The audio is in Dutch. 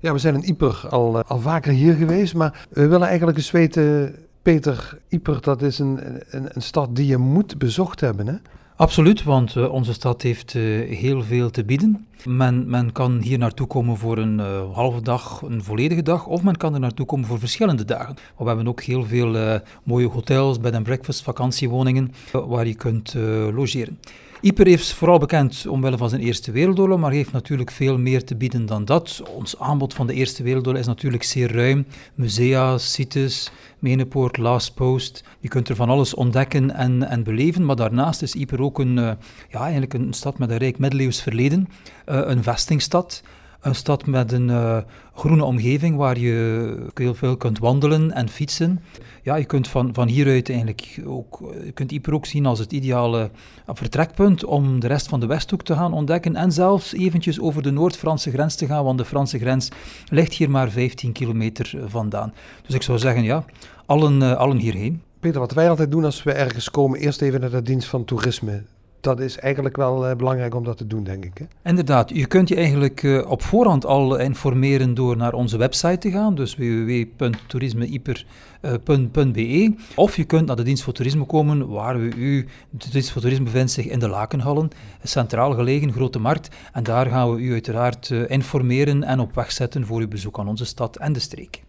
Ja, we zijn in Ieper al, al vaker hier geweest, maar we willen eigenlijk eens weten, Peter, Ieper, dat is een, een, een stad die je moet bezocht hebben, hè? Absoluut, want uh, onze stad heeft uh, heel veel te bieden. Men, men kan hier naartoe komen voor een halve dag, een volledige dag, of men kan er naartoe komen voor verschillende dagen. Maar we hebben ook heel veel mooie hotels, bed and breakfast, vakantiewoningen, waar je kunt logeren. Ieper is vooral bekend omwille van zijn Eerste Wereldoorlog, maar heeft natuurlijk veel meer te bieden dan dat. Ons aanbod van de Eerste Wereldoorlog is natuurlijk zeer ruim. Musea, sites, Menepoort, Last Post. Je kunt er van alles ontdekken en, en beleven, maar daarnaast is Ieper ook een, uh, ja, eigenlijk een stad met een rijk middeleeuws verleden, uh, een vestingstad. Een stad met een uh, groene omgeving waar je heel veel kunt wandelen en fietsen. Ja, je kunt van, van hieruit eigenlijk ook, je kunt Ieper ook zien als het ideale vertrekpunt om de rest van de Westhoek te gaan ontdekken en zelfs eventjes over de Noord-Franse grens te gaan, want de Franse grens ligt hier maar 15 kilometer vandaan. Dus ik zou zeggen, ja, allen, allen hierheen. Peter, wat wij altijd doen als we ergens komen, eerst even naar de dienst van toerisme dat is eigenlijk wel uh, belangrijk om dat te doen, denk ik. Hè? Inderdaad, je kunt je eigenlijk uh, op voorhand al informeren door naar onze website te gaan, dus www.toerismeiper.be. Of je kunt naar de dienst voor toerisme komen, waar we u, de dienst voor toerisme bevindt zich in de Lakenhallen, centraal gelegen, grote markt. En daar gaan we u uiteraard informeren en op weg zetten voor uw bezoek aan onze stad en de streek.